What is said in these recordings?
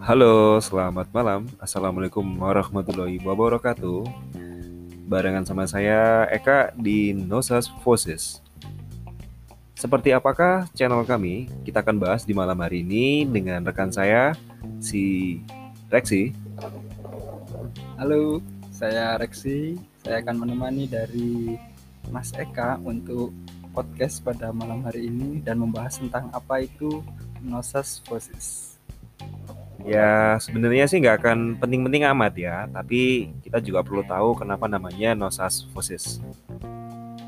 Halo, selamat malam. Assalamualaikum warahmatullahi wabarakatuh. Barengan sama saya Eka di Nosas Voices. Seperti apakah channel kami? Kita akan bahas di malam hari ini dengan rekan saya si Rexi. Halo, saya Rexi. Saya akan menemani dari Mas Eka untuk podcast pada malam hari ini dan membahas tentang apa itu Nosas Voices. Ya sebenarnya sih nggak akan penting-penting amat ya, tapi kita juga perlu tahu kenapa namanya Nosas Voices.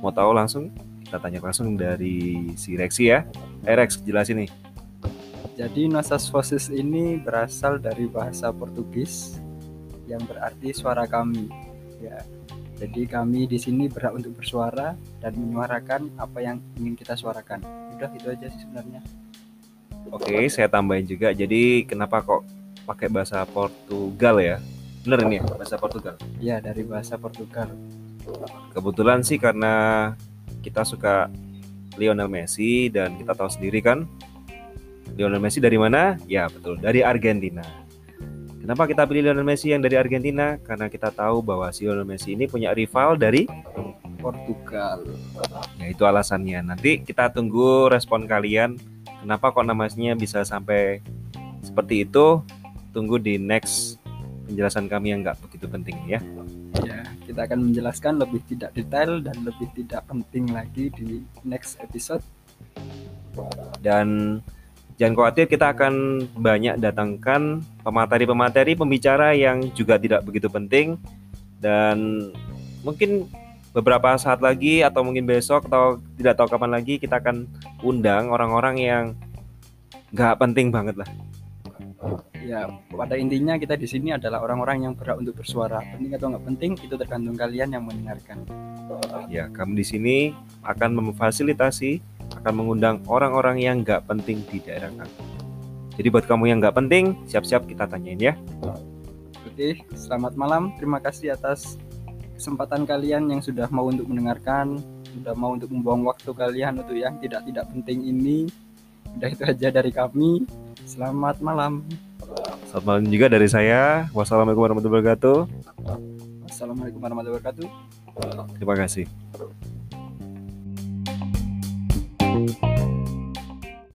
Mau tahu langsung? Kita tanya langsung dari si Rexi ya. Eh Rex, jelasin nih. Jadi Nosas Voices ini berasal dari bahasa Portugis yang berarti suara kami. Ya. Jadi kami di sini berhak untuk bersuara dan menyuarakan apa yang ingin kita suarakan. Udah itu aja sih sebenarnya. Oke, saya tambahin juga. Jadi kenapa kok pakai bahasa Portugal ya? Bener ini ya, bahasa Portugal. Ya, dari bahasa Portugal. Kebetulan sih karena kita suka Lionel Messi dan kita tahu sendiri kan Lionel Messi dari mana? Ya, betul, dari Argentina. Kenapa kita pilih Lionel Messi yang dari Argentina? Karena kita tahu bahwa si Lionel Messi ini punya rival dari Portugal. Ya itu alasannya. Nanti kita tunggu respon kalian Kenapa kok namanya bisa sampai seperti itu? Tunggu di next penjelasan kami yang nggak begitu penting ya. Ya, kita akan menjelaskan lebih tidak detail dan lebih tidak penting lagi di next episode. Dan jangan khawatir kita akan banyak datangkan pemateri-pemateri pembicara yang juga tidak begitu penting dan mungkin beberapa saat lagi atau mungkin besok atau tidak tahu kapan lagi kita akan undang orang-orang yang nggak penting banget lah. Ya, pada intinya kita di sini adalah orang-orang yang berhak untuk bersuara. Penting atau nggak penting itu tergantung kalian yang mendengarkan. Ya, kami di sini akan memfasilitasi, akan mengundang orang-orang yang nggak penting di daerah kami. Jadi buat kamu yang nggak penting, siap-siap kita tanyain ya. Oke, selamat malam. Terima kasih atas kesempatan kalian yang sudah mau untuk mendengarkan, sudah mau untuk membuang waktu kalian untuk yang tidak tidak penting ini. Udah itu aja dari kami. Selamat malam. Selamat malam juga dari saya. Wassalamualaikum warahmatullahi wabarakatuh. Wassalamualaikum warahmatullahi wabarakatuh. Terima kasih.